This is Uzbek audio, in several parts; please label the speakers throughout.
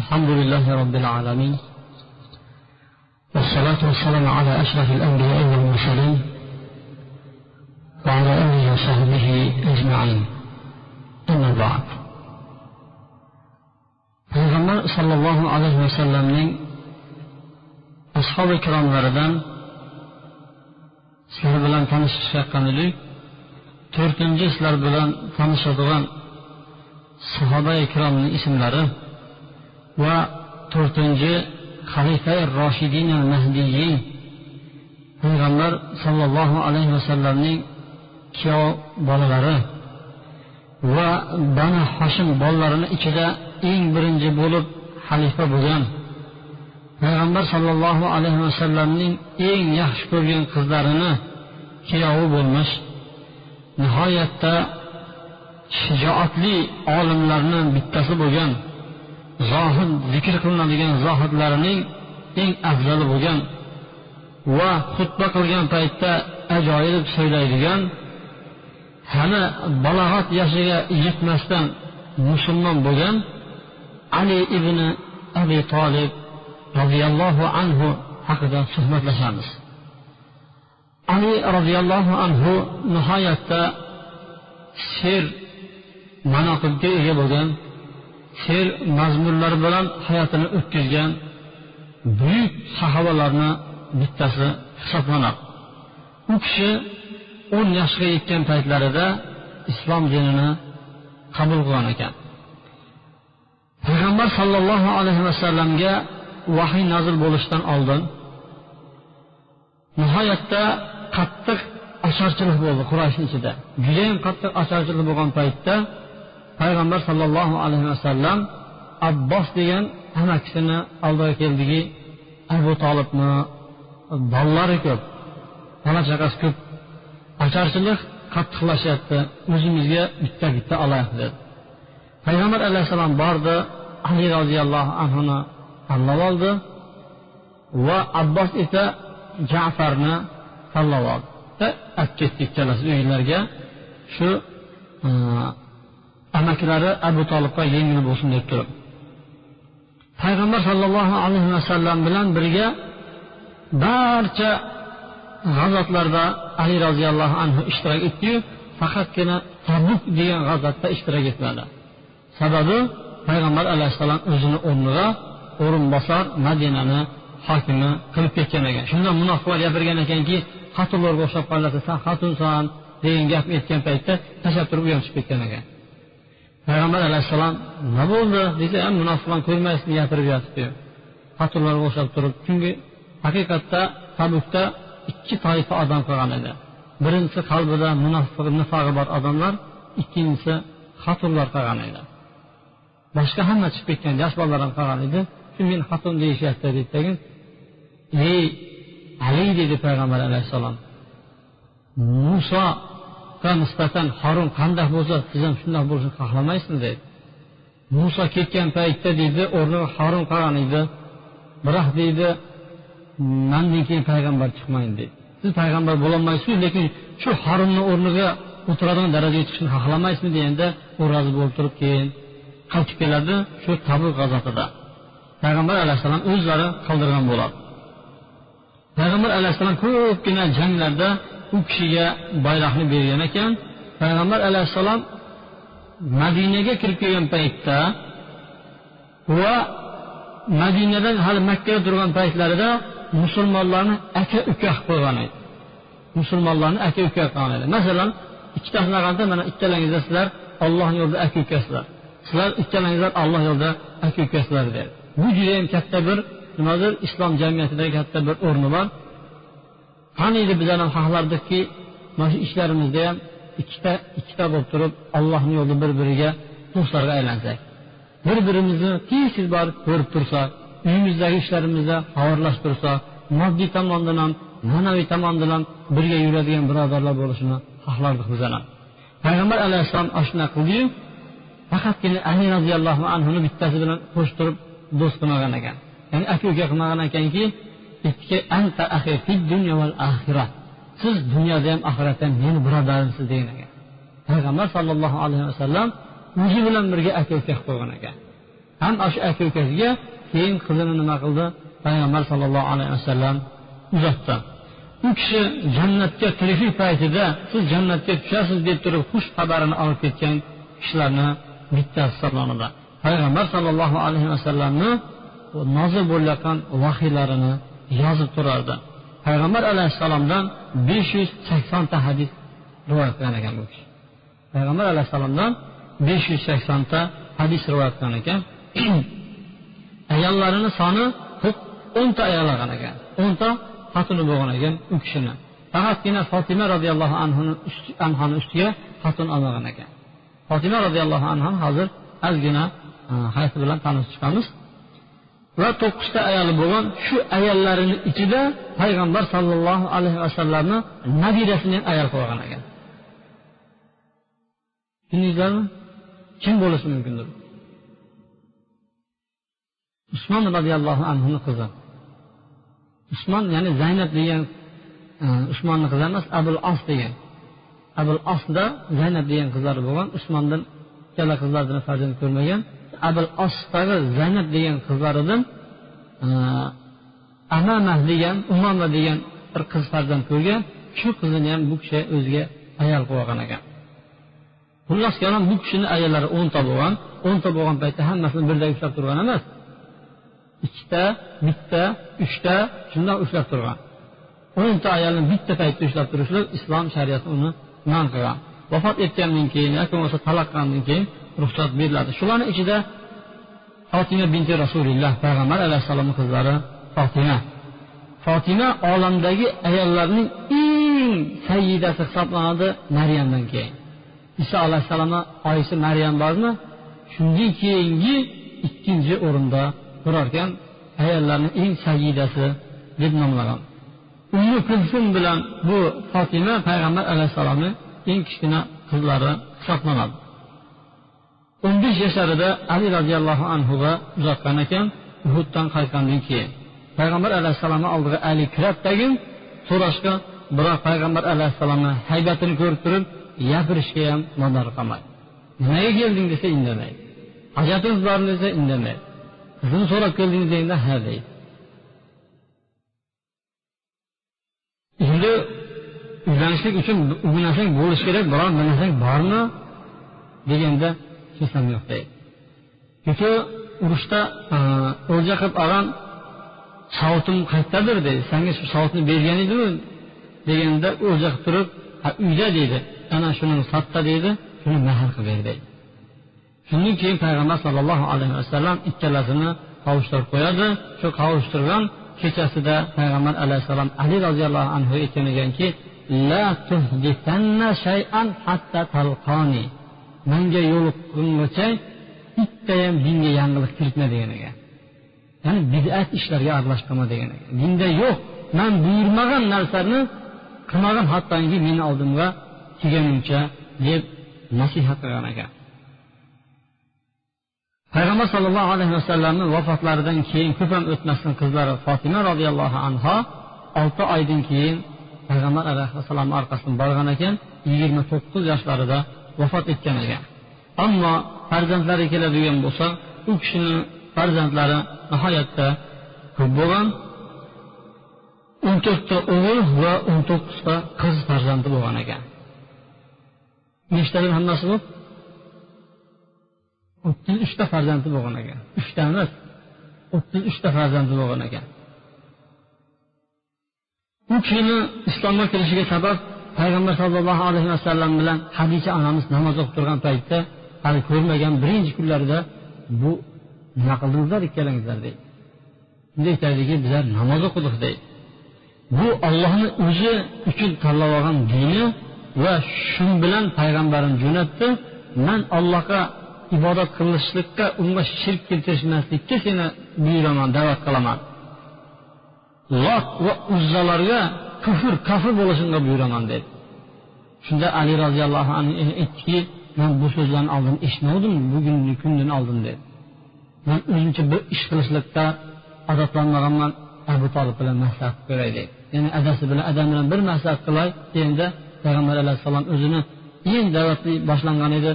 Speaker 1: الحمد لله رب العالمين والصلاة والسلام على أشرف الأنبياء والمرسلين وعلى آله وصحبه أجمعين أما بعد payg'ambar sollallohu alayhi vasallamning ashobi ikromlaridan sizlar bilan tanishishayotgan edik to'rtinchi sizlar bilan tanishadigan sahoba ikromning ismlari va to'rtinchi xalifa roshidin mahdiyin payg'ambar sollallohu alayhi vasallamning kuyov bolalari va bani hoshim bolalarini ichida eng birinchi bo'lib xalifa bo'lgan. Payg'ambar sollallohu alayhi vasallamning eng yaxshi ko'rgan qizlarini kuyovi bo'lmish. Nihoyatda shijoatli olimlarni bittasi bo'lgan zohid zikr qilinadigan zohidlarining eng afzali bo'lgan va xutba qilgan paytda ajoyib so'ylaydigan hali balog'at yoshiga yetmasdan musulmon bo'lgan ali ibn abi tolib roziyallohu anhu haqida suhbatlashamiz. Ali roziyallohu anhu nihoyatda she'r manoqibga ega bo'lgan she'r mazmunlari bilan hayotini o'tkazgan buyuk sahobalarni bittasi hisoblanadi. U kishi o'n yoshga yetgan paytlarida islom dinini qabul qilgan ekan. Payg'ambar sollallohu alayhi vasallamga vahiy nozil bo'lishidan oldin nihoyatda qattiq ocharchilik bo'ldi qurayshni ichida. Judayam qattiq ocharchilik bo'lgan paytda payg'ambar sollallohu alayhi vasallam abbos degan amakisini oldiga keldiki abu tolibni bolalari ko'p bola chaqasi ko'p ocharchilik qattiqlashyapti o'zimizga bitta bitta olaylik dedi. Payg'ambar alayhissalom bordi ali roziyallohu anhuni tanlab oldi va abbos esa jafarni tanlab oldi. Olib ketdi ikkalasi uylarga. Shu amakilari abu tolibga yengil bo'lsin deb turib. Payg'ambar sollallohu alayhi vasallam bilan birga barcha g'azotlarda ali roziyallohu anhu ishtirok etdiyu faqatgina tabuk degan g'azotda ishtirok etmadi. Sababi payg'ambar alayhissalom o'zini o'rniga o'rinbosar madinani hokimi qilib ketgan ekan. Shunda munofiqlar gapirgan ekanki xotinlarga o'xshab qoladi san xotinsan degan gapni aytgan paytda tashlab turib u ham chiqib ketgan ekan. Payg'ambar alayhissalom nima bo'ldi? desa ham munofiqlarni ko'rmaysizmi gapirib yotibdi. Patrullarga o'xshab turib chunki haqiqatda tabukda ikki toifa odam qolgan edi. Birinchisi qalbida munofiq nifog'i bor odamlar ikkinchisi xotinlar qolgan edi. Boshqa hamma chiqib ketgan yosh bolalar ham qolgan edi. Shu men xotin deyishyapti deydidagi ey ali dedi payg'ambar alayhissalom. Musoga nisbatan harun qanday bo'lsa siz ham shundoq bo'lishini xohlamaysizmi dedi muso ketgan paytda deydi o'rniga harun qolgan edi biroq deydi mandan keyin payg'ambar chiqmaydi deydi. Siz payg'ambar bo'lolmaysizu lekin shu harunni o'rniga o'tiradigan darajaga chiqishni xohlamaysizmi deganda u rozi bo'lib turib keyin qaytib keladi shu tabu g'azotida. Payg'ambar alayhissalom o'zlari qildirgan bo'ladi. Payg'ambar alayhissalom ko'pgina janglarda u kishiga bayroqni bergan ekan. Payg'ambar alayhissalom madinaga kirib kelgan paytda va madinadan hali makkada turgan paytlarida musulmonlarni aka uka qilib qo'ygan edi. Musulmonlarni aka uka qilgan edi. Masalan ikkitasini qarasa mana ikkalangizda sizlar ollohni yo'lida aka ukasizlar sizlar ikkalangizlar olloh yo'lida aka ukasizlar dedi bu judayam katta bir nimadir islom jamiyatidagi katta bir o'rni bor. Qaniydi bizlar ham xohlardikki mana shu ishlarimizda ham ikkita ikkita bo'lib turib ollohni yo'lida bir biriga do'stlarga aylansak bir birimizni tez tez borib ko'rib tursak uyimizdagi ishlarimizda xabarlashib tursak moddiy tomondan ham ma'naviy tomondan ham birga yuradigan birodarlar bo'lishini xohlardik biz ham payg'ambar alayhissalom ana shunaqa qildiyu faqatgina ali roziyallohu anhuni bittasi bilan qo'shtirib do'st qilmagan ekan ya'ni aka uka qilmagan ekanki Eh, anta siz dunyoda ham oxiratda ham meni birodarimsiz degan ekan. Payg'ambar sollallohu alayhi vasallam o'zi bilan birga aka uka qilib qo'ygan ekan. Ham shu aka ukasiga keyin qizini nima qildi? Payg'ambar sallallohu alayhi vasallam uzatdi. U kishi jannatga tiriklik paytida siz jannatga tushasiz deb turib xush xabarini olib ketgan kishilarni bittasi hisoblanadi. Payg'ambar sollallohu alayhi vasallamni nozil bo'layotgan vahiylarini yozib turardi. Payg'ambar alayhissalomdan besh yuz saksonta hadis rivoyat qilgan ekan bu kishi. Payg'ambar alayhissalomdan besh yuz saksonta hadis rivoyat qilgan ekan. Ayollarini soni o'nta ayol olgan ekan. O'nta xotini bo'lgan ekan u kishini. Faqatgina fotima roziyallohu anhoni ustiga xotin olmagan ekan. Fotima roziyallohu anhu hozir ozgina e, hayoti bilan tanishib chiqamiz. Va to'qqizta ayoli bo'lgan shu ayollarini ichida payg'ambar sollallohu alayhi vasallamni nabirasini ayol qilib olgan ekan. Tushundingizlarmi? Kim bo'lishi mumkindir usmon roziyallohu anhuni qizi. Usmon ya'ni zaynab degan e, usmonni qizi emas abul os degan. Abul osda zaynab degan qizlari bo'lgan usmondan ikkala qizlardan farzand ko'rmagan. Abul osdagi zanab degan qizlaridan e, amama degan umama degan bir qiz farzand ko'rgan. Shu qizini ham bu kishi o'ziga ayol qilib olgan ekan. Xullas kalom bu kishini ayollari o'nta bo'lgan o'nta bo'lgan paytda hammasini birday ushlab turgan emas. Ikkita bitta uchta shundoq ushlab turgan. O'nta ayolni bitta paytda ushlab turishlik islom shariati uni man qilgan. Vafot etgandan keyin yoki bo'lmasa taloq qilgandan keyin ruxsat beriladi. Shularni ichida fotima binti rasulilloh payg'ambar alayhissalomni qizlari fotima. Fotima olamdagi ayollarning eng sayyidasi hisoblanadi maryamdan keyin. Iso alayhissalomni oyisi maryam bormi? Shundan keyingi ikkinchi o'rinda turarkan ayollarni eng sayyidasi deb nomlagan. Ummu kulsum bilan bu fotima payg'ambar alayhissalomni eng kichkina qizlari hisoblanadi. O'n besh yasharida ali roziyallohu anhuga uzatgan ekan uhuddan qaytgandan keyin. Payg'ambar alayhissalomni oldiga ali kiradidagi so'rashga biroq payg'ambar alayhissalomni haybatini ko'rib turib gapirishga ham mador qilmadi nimaga kelding desa indamaydi. Hojatimiz bormi desa indamaydi. Qizini so'rab keldingiz deganda ha deydi. Endi uylanishlik uchun bu narsang bo'lishi kerak biron bir narsang bormi? deganda hech yo'q. Deydi chunki urushda o'lja qilib olgan sovutim qayerdadir deydi. Sanga shu sovutni bergan edimu deganda o'lja qilib turib uyda deydi. Ana shuni sotda deydi shuni mehr qilib ber deydi. Shundan keyin payg'ambar sollallohu alayhi vasallam ikkalasini qovushtirib qo'yadi. Shu qovushtirgan kechasida payg'ambar alayhissalom ali roziyallohu anhu aytgan ekanki manga yo'liqqungacha bittayam dinga yangilik kiritma degan ekan. Ya'ni bidat ishlarga aralashqolma degan ekan. Dinda yo'q. Man buyurmagan narsani qilmagan hattoki meni oldimga kelguncha deb nasihat qilgan ekan. Payg'ambar sollallohu alayhi vasallamni vafotlaridan keyin ko'p ham o'tmasdan qizlari fotima roziyallohu anho olti oydan keyin payg'ambar alayhissalomni orqasidan borgan ekan yigirma to'qqiz yoshlarida vafot etgan ekan. Ammo farzandlari keladigan bo'lsa u kishini farzandlari nihoyatda ko'p bo'lgan. O'n to'rtta o'g'il va o'n to'qqizta qiz farzandi bo'lgan ekan. Nechtadan hammasi bo'lib o'ttiz uchta farzandi bo'lgan ekan. Uchta emas o'ttiz uchta farzandi bo'lgan ekan. U kishini islomga kirishiga sabab payg'ambar sollallohu alayhi vasallam bilan hadisha onamiz namoz o'qib turgan paytda hali ko'rmagan birinchi kunlarida bu nima qildingizlar ikkalangizlar deydi. Shunda aytadiki bizlar namoz o'qidik deydi. Bu ollohni o'zi uchun tanlab olgan dini va shu bilan payg'ambarim jo'natdi. Man allohga ibodat qilishlikka unga shirk keltirishmaslikka seni buyuraman da'vat qilaman. Lot va uzzalarga kufr kafir bo'lishingga buyuraman dedi. Shunda ali roziyallohu anhu e, aytdiki man bu so'zlarni oldin eshitmovdim bugungi kundan oldin dedi. Man o'zimcha bir ish qilishlikda odatlanmaganman abu tolib bilan maslahat ko'ray deydi ya'ni adasi bilan adam bilan bir maslahat qilay endi payg'ambar alayhissalom o'zini eng da'vatli boshlangan edi.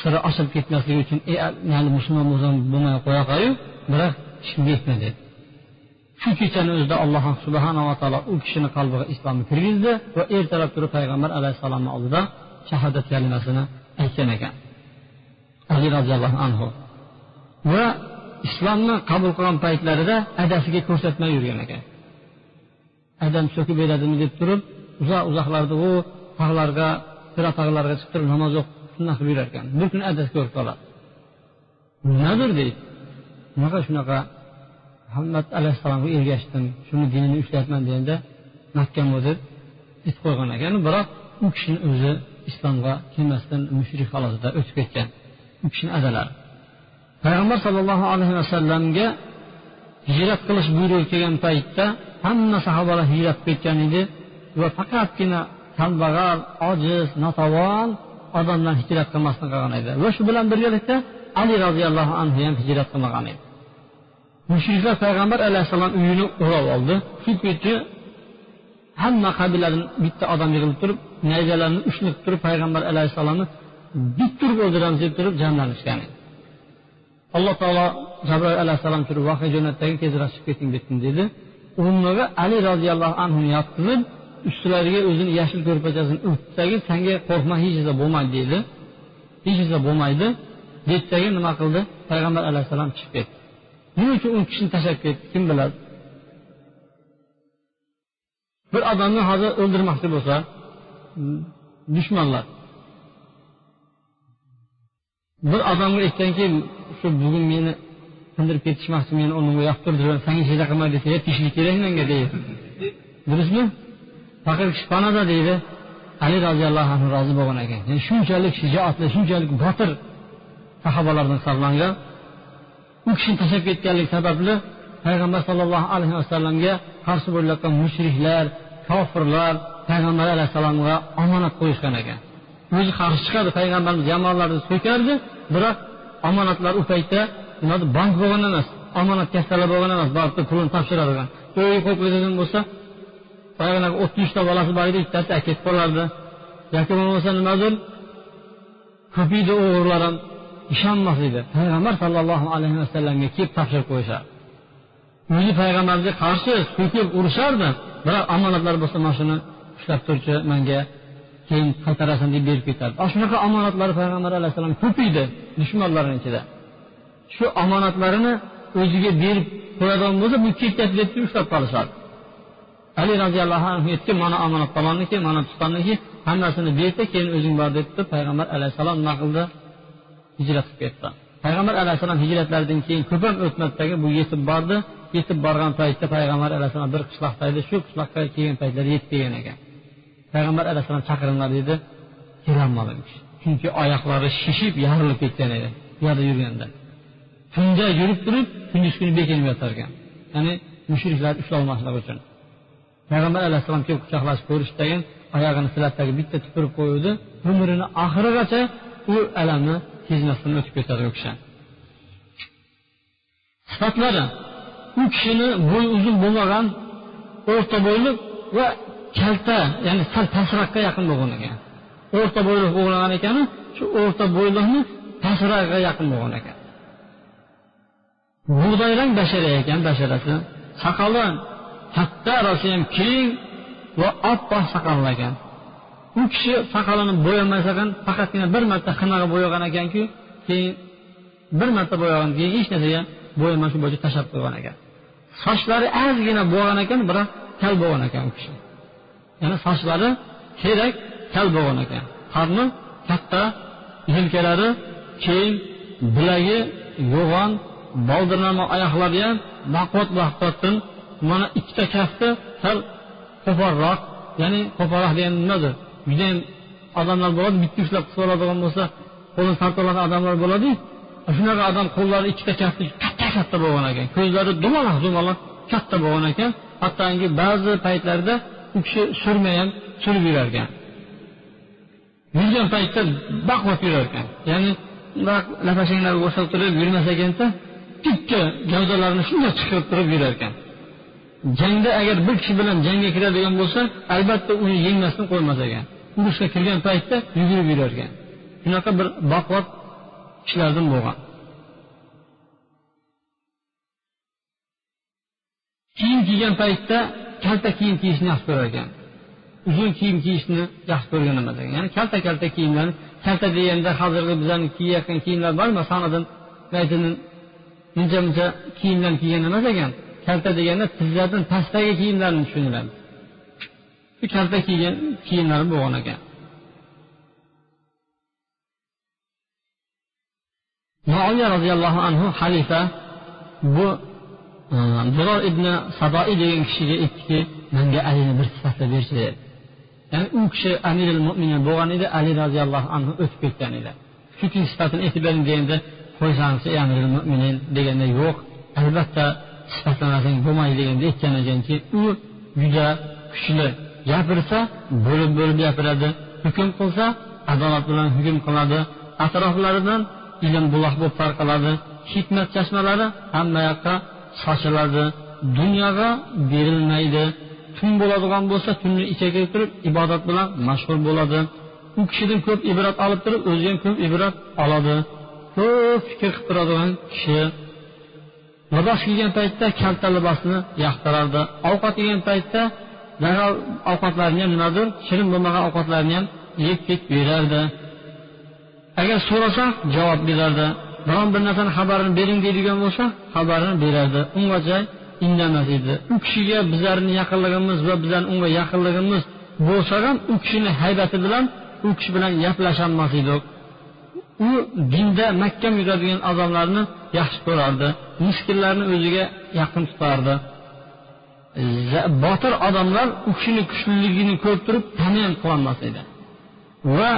Speaker 1: Siri ochilib ketmasligi uchun mayli musulmon bo'lsam bo'lmay qo'ya qo'yu biroq hech kimga aytma dedi. Shu kechani o'zida alloh subhanava taolo u kishini qalbiga islomni kirgizdi va ertalab turib payg'ambar alayhissalomni oldida shahodat kalimasini aytgan ekan. Ali roziyallohu anhu va islomni qabul qilgan paytlarida adasiga ko'rsatmay yurgan ekan. Adam so'kib beradimi deb turib uzoq uzoqlarda u tog'larga sira tog'larga chiqib turib namoz o'qib shunaqa qilib yurar ekan bir kuni adasi ko'rib qoladi. Nimadir deydi bunaqa shunaqa muhammad alayhissalomga ergashdim shuni dinini ushlayapman deganda mahkam deb it qo'ygan ekan. Biroq u kishini o'zi islomga kelmasdan mushrik holatida o'tib ketgan u kishini adalari. Payg'ambar sollallohu alayhi vasallamga hijrat qilish buyrug'i kelgan paytda hamma sahobalar hijrat qilib ketgan edi va faqatgina kambag'al ojiz notavon odamlar hijrat qilmasdan qolgan edi. Va shu bilan birgalikda ali roziyallohu anhu ham hijrat qilmagan edi. Mushriklar payg'ambar alayhissalom uyini o'rab oldi. Shu kecha hamma qabiladan bitta odam yig'ilib turib nayzalarni ushlab turib payg'ambar alayhissalomni bit turib o'ldiramiz deb turib jamlanishgan alloh taolo jabroil alayhissalom turib vahiy jo'natdagi tezroq chiqib keting dedim dedi. O'rniga ali roziyallohu anhuni yotqizib ustilariga o'zini yashil ko'rpachasini o'tdagi sanga qo'rqma hech narsa bo'lmaydi dedi. Hech narsa bo'lmaydi deydidagi nima qildi? Payg'ambar alayhissalom chiqib ketdi. Nima uchun u kishini tashlab ketdi? Kim biladi? Bir odamni hozir o'ldirmoqchi bo'lsa dushmanlar. Bir odamga aytganki shu bugun meni sindirib ketishmoqchi meni o'rnimga yoqtirdi sanga hech narsa desa tishlik kerak menga deydi. Durustmi? Faqir kishi panada deydi ali roziyallohu anhu rozi bo'lgan ekan. Shunchalik shijoatli shunchalik botir sahobalardan hisoblangan u kishini tashlab ketganligi sababli payg'ambar sollallohu alayhi vasallamga qarshi bo'layotgan mushriklar kofirlar payg'ambar alayhissalomga omonat qo'yishgan ekan. O'zi qarshi chiqadi payg'ambarimiz yamonlarni so'kardi biroq omonatlar u paytda bank bo'lgan emas omonat kastalar bo'lgan emas borib pulini topshiradigan to'y qo'yib bo'lsa boyagi o'ttiz uchta bolasi bor edi ikkitasi ketib qolardi. Yoki bo'lmasa nimadir ko'piydi o'g'rilar ham. Ishonmas edi. Payg'ambar sollallohu alayhi vasallamga kelib topshirib qo'yishadi o'zi payg'ambarga qarshi so'kib urishardi. Biroq omonatlar bo'lsa mana shuni ushlab turchi manga keyin qaytarasan deb berib ketardi ana shunaqa omonatlar payg'ambar alayhissalom ko'paydi dushmanlarni ichida. Shu omonatlarini o'ziga berib qo'yadigan bo'lsa bu ketyapti deb ushlab qolishadi. Ali roziyallohu anhu aytgan mana omonat palonniki mana tuqqanniki hammasini berdi keyin o'zing bor debdi payg'ambar alayhissalom nima qildi? Hijrat qilib ketdi. Payg'ambar alayhissalom hijratlaridan keyin ko'p ham o'tmasdagi bu yetib bordi. Yetib borgan paytda payg'ambar alayhissalom bir qishloqda edi shu qishloqqa kelgan paytlari yetib kelgan ekan. Payg'ambar alayhissalom chaqiringlar dedi kelolmadi chunki oyoqlari shishib yorilib ketgan edi piyoda yurganda. Tunda yurib turib kunduz kuni bekinib yotar ekan ya'ni mushriklarni ushlolmasligi uchun. Payg'ambar alayhissalom kelib quchoqlashib ko'rishdayin oyog'ini silatdagi bitta tupurib qo'yuvdi. Umrini oxirigacha u alamni sezmasdan o'tib ketadi u kishi. Sifatlari u kishini bo'yi uzun bo'lmagan o'rta bo'yli va kalta ya'ni sal pastroqqa yaqin bo'lgan ekan o'rta bo'yli bo'lgan ekanu shu o'rta bo'yliqni pastroqqa yaqin bo'lgan ekan. Bug'doyrang bashara ekan basharasi. Soqoli katta rosiyam ham keng va oppoq soqolli ekan. U kishi soqolini bo'yamasa ham faqatgina bir marta xinaga bo'yagan ekanku keyin bir marta bo'yagan keyin hech narsaga bo'yamay shu bo'yicha tashlab qo'ygan ekan. Sochlari ozgina bo'lgan ekan biroq kal bo'lgan ekan u kishi. Ya'ni sochlari kerak kal bo'lgan ekan. Qorni katta yelkalari keyin bilagi yo'g'on boldirnama oyoqlari ham baquvvat baquvvatdan mana ikkita kafti sal qo'polroq ya'ni qo'polroq degani nimadir. Judayam odamlar bo'ladi bitta ushlab qilib bo'lsa qo'lini tortib odamlar bo'ladiyu shunaqa odam qo'llari ikkita kafti katta katta bo'lgan ekan. Ko'zlari dumaloq dumaloq katta bo'lgan ekan. Hattoki ba'zi paytlarda u kishi surma ham surib yurar ekan yurgan paytda baquvvat yurar ekan ya'ni lapashanglarga o'xshab turib yurmas ekanda tikka gavdalarini shunday chiqirib turib yurar ekan jangda agar bir kishi bilan jangga kiradigan bo'lsa albatta uni yengmasdan qo'ymas ekan. Urushga kirgan paytda yugurib yurarkan. Shunaqa bir baquvvat kishilardan bo'lgan. Kiyim kiygan paytda kalta kiyim kiyishni yaxshi ko'rar ekan uzun kiyim kiyishni yaxshi ko'rgan emas ekan. Ya'ni kalta kalta kiyimlarni kalta deganda hozirgi bizlarni kiyayotgan kiyimlar bormi sanadan muncha muncha kiyimlarni kiygan emas ekan. Kalta deganda tizzadan pastdagi kiyimlarni tushuniladi. Kalta kiygan kiyimlari bo'lgan ekan. Muoviya roziyallohu anhu xalifa bu e, biror ibn sadoi degan kishiga aytdiki manga alini bir sifatlab berchi dedi ya'ni u kishi amiril mo'minin bo'lgan edi ali roziyallohu anhu o'tib ketgan edi. Shu sifatini aytib bering deganda qo'ysangiz ey amiril mo'minin deganda yo'q albatta sifatlamasang bo'lmaydi deganda aytgan ekanki u juda kuchli gapirsa bo'lib bo'lib gapiradi. Hukm qilsa adolat bilan hukm qiladi. Atroflaridan ilm buloq bo'lib tarqaladi. Hikmat chashmalari hamma yoqqa sochiladi dunyoga berilmaydi. Tun bo'ladigan bo'lsa tunni ichiga turib ibodat bilan mashg'ul bo'ladi. U kishidan ko'p ibrat olib turib o'zi ham ko'p ibrat oladi. Ko'p fikr qilib turadigan kishi libos kiygan paytda kalta libosni yoqtirardi. Ovqat yegan paytda darrov ovqatlarni ham nimadir shirin bo'lmagan ovqatlarni ham yeb ketib berardi agar so'rasak javob berardi. Biron bir narsani xabarini bering deydigan bo'lsa xabarini berardi. Ungacha indamas edi. U kishiga bizlarni yaqinligimiz va bizlarni unga yaqinligimiz bo'lsa ham u kishini haybati bilan u kishi bilan gaplasholmas edik u dinda mahkam yuradigan odamlarni yaxshi ko'rardi. Miskinlarni o'ziga yaqin tutardi. Botir odamlar u kishini kuchliligini ko'rib turib tani ham qilolmas edi. Va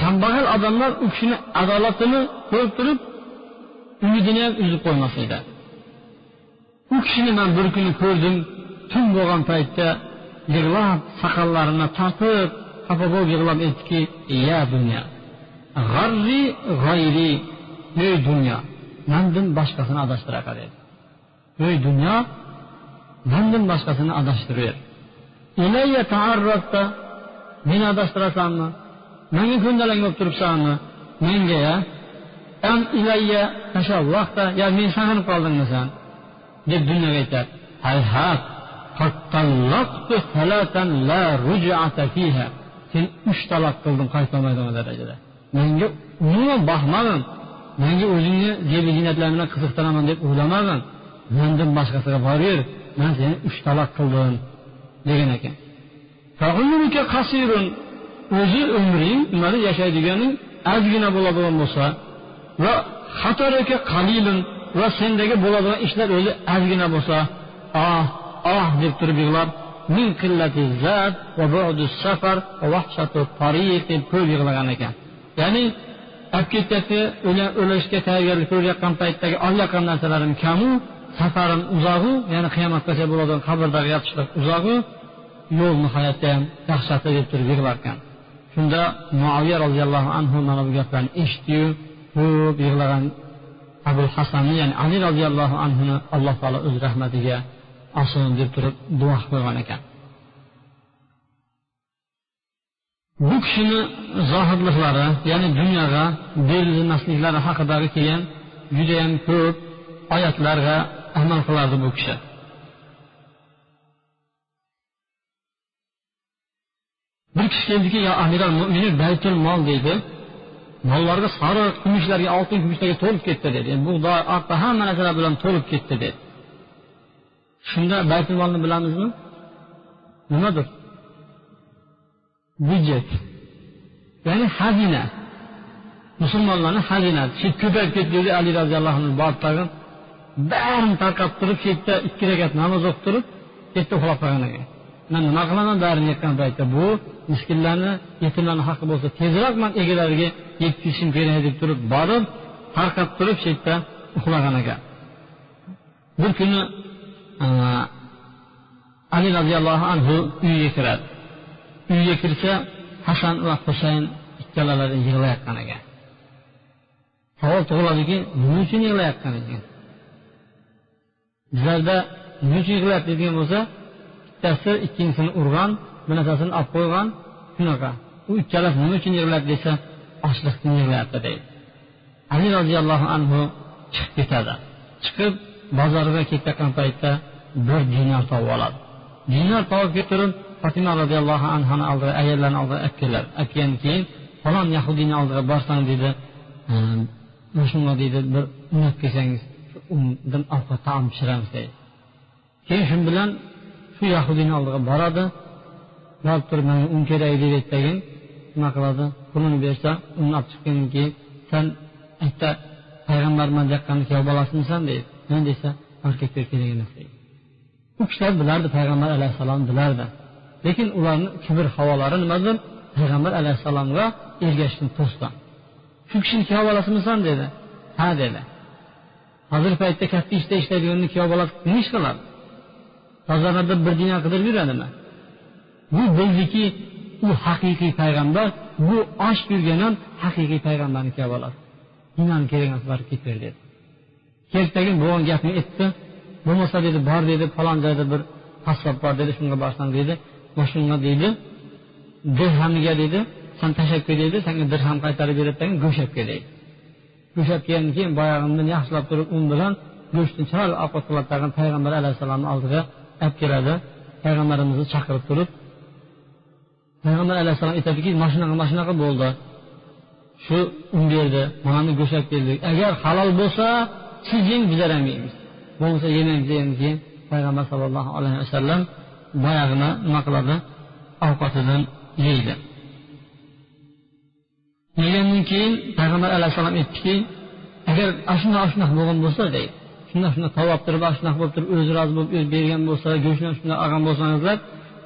Speaker 1: kambag'al odamlar u kishini adolatini ko'rib turib umidini ham uzib qo'ymas edi. U kishini man bir kuni ko'rdim tun bo'lgan paytda yig'lab soqollarini tortib xafa bo'lib yig'lab aytdiki ya dunyo g'arri g'ayri ey dunyo mandan boshqasini adashtiraqa dedi ey dunyo mandan boshqasini adashtirver meni adashtirasanmi menga ko'ndalang bo'lib turibsanmi menga ya. Am ilayya vaqtda ya men sag'inib qoldimmi san deb dunyoga aytadi hayhat sen uch taloq qildim qaytolmaydigan darajada? Menga umuman boqmagin menga o'zingni zebi ziynatlar bilan qiziqtiraman deb o'ylamagin mendan boshqasiga boraver man seni uch taloq qildim degan ekan. O'zi umring nimani yashaydiganing ozgina bo'ladigan bo'lsa va xatoraka qalilin va sendagi bo'ladigan ishlar o'zi ozgina bo'lsa ah ah deb turib yig'lab min qillati zat va bu'du safar va vahshatu tariq deb ko'p yig'lagan ekan. Ya'ni olib ketyapti o'lishga tayyorgarlik ko'rayotgan paytdagi olayotgan narsalarim kamu safarim uzog'u ya'ni qiyomatgacha bo'ladigan qabrdagi yotishlik uzog'u yo'l nihoyatda ham dahshatli deb turib yig'lar ekan shunda muaviya roziyallohu anhu mana bu gaplarni eshitdiyu ko'p yig'lagan abul hasanni ya'ni ali roziyallohu anhuni alloh taolo o'z rahmatiga olsin deb turib duo qilgan ekan. Bu kishini zohidliklari ya'ni dunyoga berilmasliklari haqidagi kelgan judayam ko'p oyatlarga amal qilardi bu kishi bir kishi keldiki yo amiral mo'minin baytul mol deydi mollarga sariq kumushlarga oltin kumushlarga to'lib ketdi dedi. Bug'doy arpa hamma narsalar bilan to'lib ketdi dedi. Shunda baytul molni bilamizmi nimadir byudjet ya'ni xazina musulmonlarni xazinasi shu ko'payib ketdi dedi ali roziyallohu anhu borib tag'in barini tarqatib turib shu yerda ikki rakat namoz o'qib turib yerda uxlab qolgan ekan. Man nima qilaman barini yetgan paytda bu miskinlarni yetimlarni haqqi bo'lsa tezroq man egalariga yetkazishim kerak deb turib borib tarqab turib shu yerda uxlagan ekan. Bir kuni ali roziyallohu anhu uyiga kiradi. Uyiga kirsa hasan va husayn ikkalalari yig'layotgan ekan. Savol tug'iladiki nima uchun yig'layotgan ekan? Bizlarda nima uchun degan bo'lsa bittasi ikkinchisini urgan bir narsasini olib qo'ygan shunaqa. U ikkalasi nima uchun yig'ladi desa ochliqdan yig'layapti deydi. Ali roziyallohu anhu chiqib ketadi. Chiqib bozorga ketayotgan paytda bir dinor topib oladi. Dinor topib kelib turib fotima roziyallohu anhuni oldiga ayollarni oldiga olib keladi. Olib kelgandan keyin falon yahudiyni oldiga borsang deydi ehm, shunga deydi bir unab kelsangiz undan ovqat taom pishiramiz deydi. Keyin shu bilan shu yahudiyni oldiga boradi. Borib turib manga un kerak deb aytdagin nima qiladi? Pulini bersa unni olib chiqqandan keyin san aytda payg'ambarman deyotgan kuyov bolasimisan deydi. Men desa erkaklar kerak emas deydi. U kishilar bilardi payg'ambar alayhissalom bilardi. Lekin ularni kibr havolari nimadir? Payg'ambar alayhissalomga ergashishni to'sdi shu kishini kuyov bolasimisan dedi. Ha dedi. Hozirgi paytda katta ishda ishlaydiganni kuyov bola nima ish qiladi? Bozorlarda bir dinar qidirib yuradimi? Bu bildiki u haqiqiy payg'ambar bu osh yurgan ham haqiqiy payg'ambarni kuyov bolasi dinani kerak emas borib ketaver dedi. Keltagin bo'lgan gapni aytdi. Bo'lmasa dedi bor dedi falon joyda bir qassob bor dedi shunga borsam dedi. Shunga deydi dirhamiga deydi san tashlab kel deydi sanga dirham qaytarib beradi tagin go'sht olib kel deydi go'sht olib keyin boyag'ini yaxshilab turib un bilan go'shtni chiroyli ovqat qilib tag'in payg'ambar alayhissalomni oldiga olib keladi payg'ambarimizni chaqirib turib payg'ambar alayhissalom aytadiki mana shunaqa mana shunaqa bo'ldi. Shu un berdi mana bu go'sht olib keldik agar halol bo'lsa siz yeng bizlar ham yeymiz bo'lmasa yemaymiz degandan keyin payg'ambar sallallohu alayhi vasallam boyag'ini nima qiladi? Ovqatidan yeydi. Yegandan keyin payg'ambar alayhissalom aytdiki agar shunaqa shunaqa bo'lgan bo'lsa deydi shundoq shundoq tavob turib shunaqa bo'lib turib o'zi rozi bo'lib o'zi bergan bo'lsa go'shtni shundoq olgan bo'lsangizlar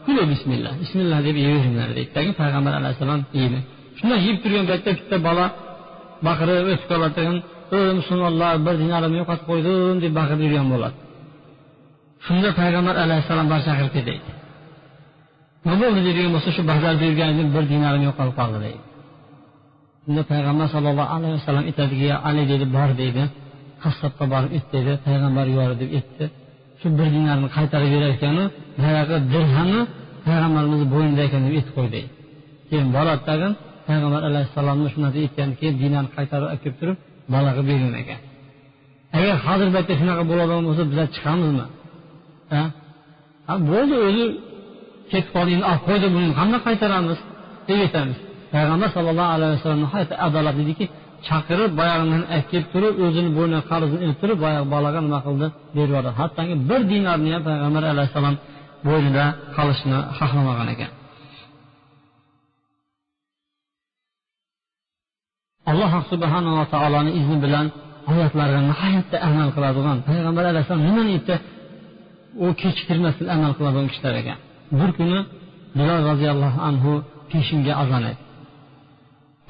Speaker 1: kuli bismillah bismillah deb yeyveringlar deydi payg'ambar alayhissalom yeydi. Shundoq yeb turgan paytda bitta bola baqirib o'tib qolayotgan ey musulmonlar bir dinarimni yo'qotib qo'ydim deb baqirib yurgan bo'ladi. Shunda payg'ambar alayhissalom bor chaqirib ketaydi nima bo'ldi? deydigan bo'lsa shu bajarib yurganim bir dinarim yo'qolib qoldi deydi. Unda payg'ambar sallallohu alayhi vasallam aytadiki ali deydi bor deydi. Qassobga borib ayt dedi payg'ambar yubordi deb aytdi shu bir dinarni qaytarib berar ekanu boyagi dirhami payg'ambarimizni bo'ynida ekan deb aytib qo'ydi. Keyin boradi tag'in payg'ambar alayhissalomni shunaqa aytgandan keyin dinarni qaytarib olib kelib turib bolaga bergan ekan. Agar hozirgi paytda shunaqa bo'ladigan bo'lsa bizlar chiqamizmi? Ha? Bo'ldi o'zi ketib qoldingni olib qo'ydi buni qanday qaytaramiz deb aytamiz. Payg'ambar sallallohu alayhi vasallam nihoyatda adolat ediki chaqirib boyag'ini olib kelib turib o'zini bo'yniga qarzini ilib turib boyagi bolaga nima qildi? Berib yubordi hattoki bir dinarni ham payg'ambar alayhissalom bo'ynida qolishini xohlamagan ekan. Alloh subhanava taoloni izni bilan oyatlarga nihoyatda amal qiladigan payg'ambar alayhissalom nimani aytdi u kechiktirmasdan amal qiladigan kishilar ekan. Bir kuni bilol roziyallohu anhu peshinga azon aytdi.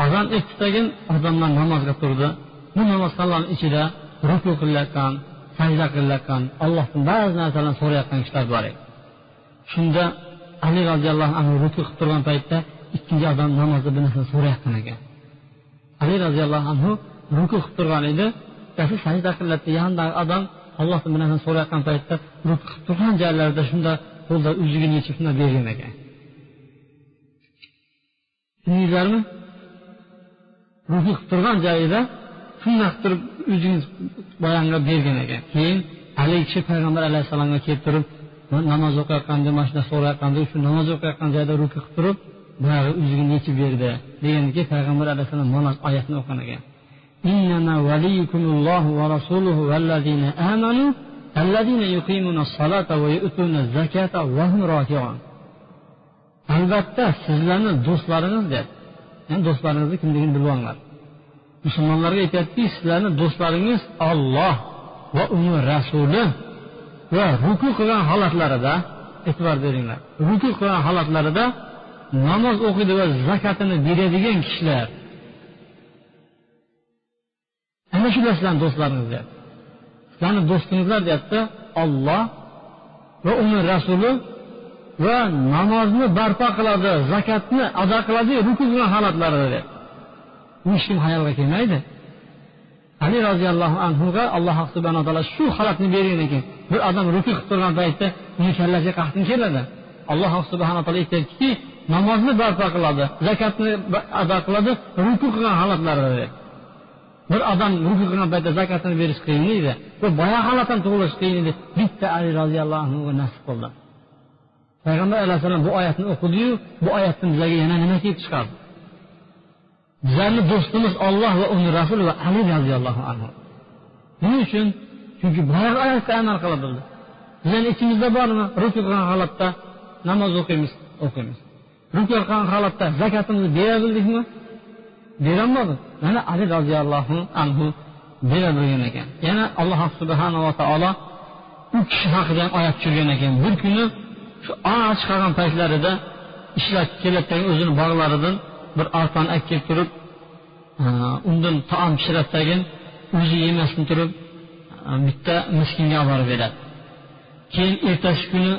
Speaker 1: Azon aytdidagin odamlar namozga turdi. Bu namozxonlarni ichida ruku qilayotgan sajda qilayotgan allohdan ba'zi narsalarni so'rayotgan kishilar bor edi. Shunda ali roziyallohu anhu ruku qilib turgan paytda ikkinchi odam namozda bir narsani so'rayotgan ekan. Ali roziyallohu anhu ruku qilib turgan edi. Bittasi sajda qilyapti yonidagi odam allohdan bir narsani so'rayotgan paytda ruku qilib turgan joylarida shunda qo'lda uzugini yechib shunday bergan ekan. ruku qilib turgan joyida shundoq turib o'zingiz boyanga bergan ekan keyin haligi kishi payg'ambar alayhissalomga kelib turib namoz o'qiyotganda mana shunaqa so'rayotganda shu namoz o'qiyotgan joyda ruku qilib turib boyagi uzugini yechib berdi degandan keyin payg'ambar alayhissalom mana oyatni o'qigan ekan إنما وليكم الله ورسوله والذين آمنوا الذين يقيمون الصلاة ويؤتون الزكاة وهم راكعون albatta sizlarni do'stlaringiz deyapti yani do'stlaringizni kimligini bilib olinglar musulmonlarga aytyaptiki sizlarni do'stlaringiz olloh va uni rasuli va ruku qilgan holatlarida e'tibor beringlar ruku qilgan holatlarida namoz o'qiydi va zakatini beradigan kishilar. Ana shular sizlarni do'stlaringiz deyapti. Sizlarni do'stingizlar deyapti olloh va uni rasuli va namozni barpo qiladi zakatni ado qiladi ruku qilgan holatlarida deb bu hech kim hayolga kelmaydi. Ali roziyallohu anhuga alloh subhana taolo shu holatni bergan ekan. Bir odam ruku qilib turgan paytda uni kallasiga qahtim keladi. Alloh subhana taolo aytyaptiki namozni barpo qiladi zakatni ado qiladi ruku qilgan holatlarida deb bir odam ruku qilgan paytda zakatini berish qiyin edi. Va boya holatdan tug'ilish qiyin edi. Bitta ali roziyallohu anhuga nasib bo'ldi payg'ambar alayhissalom bu oyatni o'qidiyu bu oyatdan bizlarga yana nima kelib chiqardi? Bizlarni do'stimiz olloh va uni rasuli va ali roziyallohu anhu. Nima uchun? Chunki boyagi oyatga amal qila bildi bizani ichimizda bormi? Ruku qilgan holatda namoz o'qiymiz o'qiymiz. Ruku qilgan holatda zakatimizni bera bildikmi berolmadi mana ali roziyallohu anhu bera bilgan ekan. Yana alloh subhanava taolo u kishi haqida oyat tushirgan ekan. Bir kuni shu och qolgan paytlarida ishlab kelayotgan o'zini bog'laridan bir arpani olib kelib turib undan taom pishiradidagin o'zi yemasdan turib bitta miskinga olib borib beradi. Keyin ertasi kuni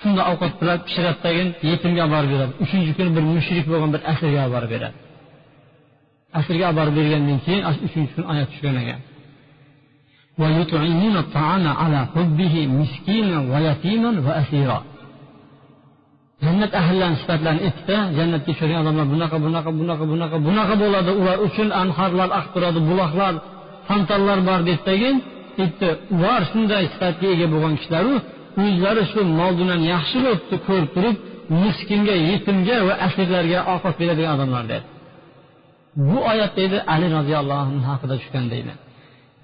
Speaker 1: shunda ovqat bilan pishiradidagin yetimga olib borib beradi. Uchinchi kuni bir mushrik bo'lgan bir asirga olib borib beradi. Asirga olib borib bergandan keyin uchinchi kun oyat tushgan ekan. ويطعمون الطعام على حبه مسكينا ويتيما وأسيرا jannat ahllarini sifatlarini aytdida jannatga tushadigan odamlar bunaqa bunaqa bunaqa bunaqa bunaqa bo'ladi ular uchun anhorlar oqib turadi buloqlar fontanlar bor dedidagin aytdi ular shunday sifatga ega bo'lgan kishilaru o'zlari shu mol duniyoni yaxshi bo'libdi ko'rib turib miskinga yetimga va asirlarga ovqat beradigan odamlar dedi bu oyat deydi ali roziyallohu anhu haqida tushgan deydi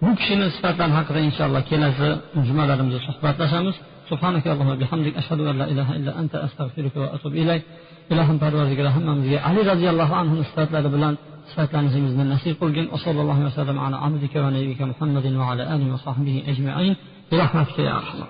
Speaker 1: bu kishini sifatlari haqida inshaalloh kelasi jumalarimizda suhbatlashamiz سبحانك اللهم وبحمدك أشهد أن لا إله إلا أنت أستغفرك وأتوب إليك ilohim parvardigori hammamizga ali roziyallohu anhu sifatlari bilan sifatlanishimizni nasib qilgin vasallallohu vasallam ala abdika va nabiyika muhammadin va ala alihi va sahbihi ajmain برحمتك يا ارحم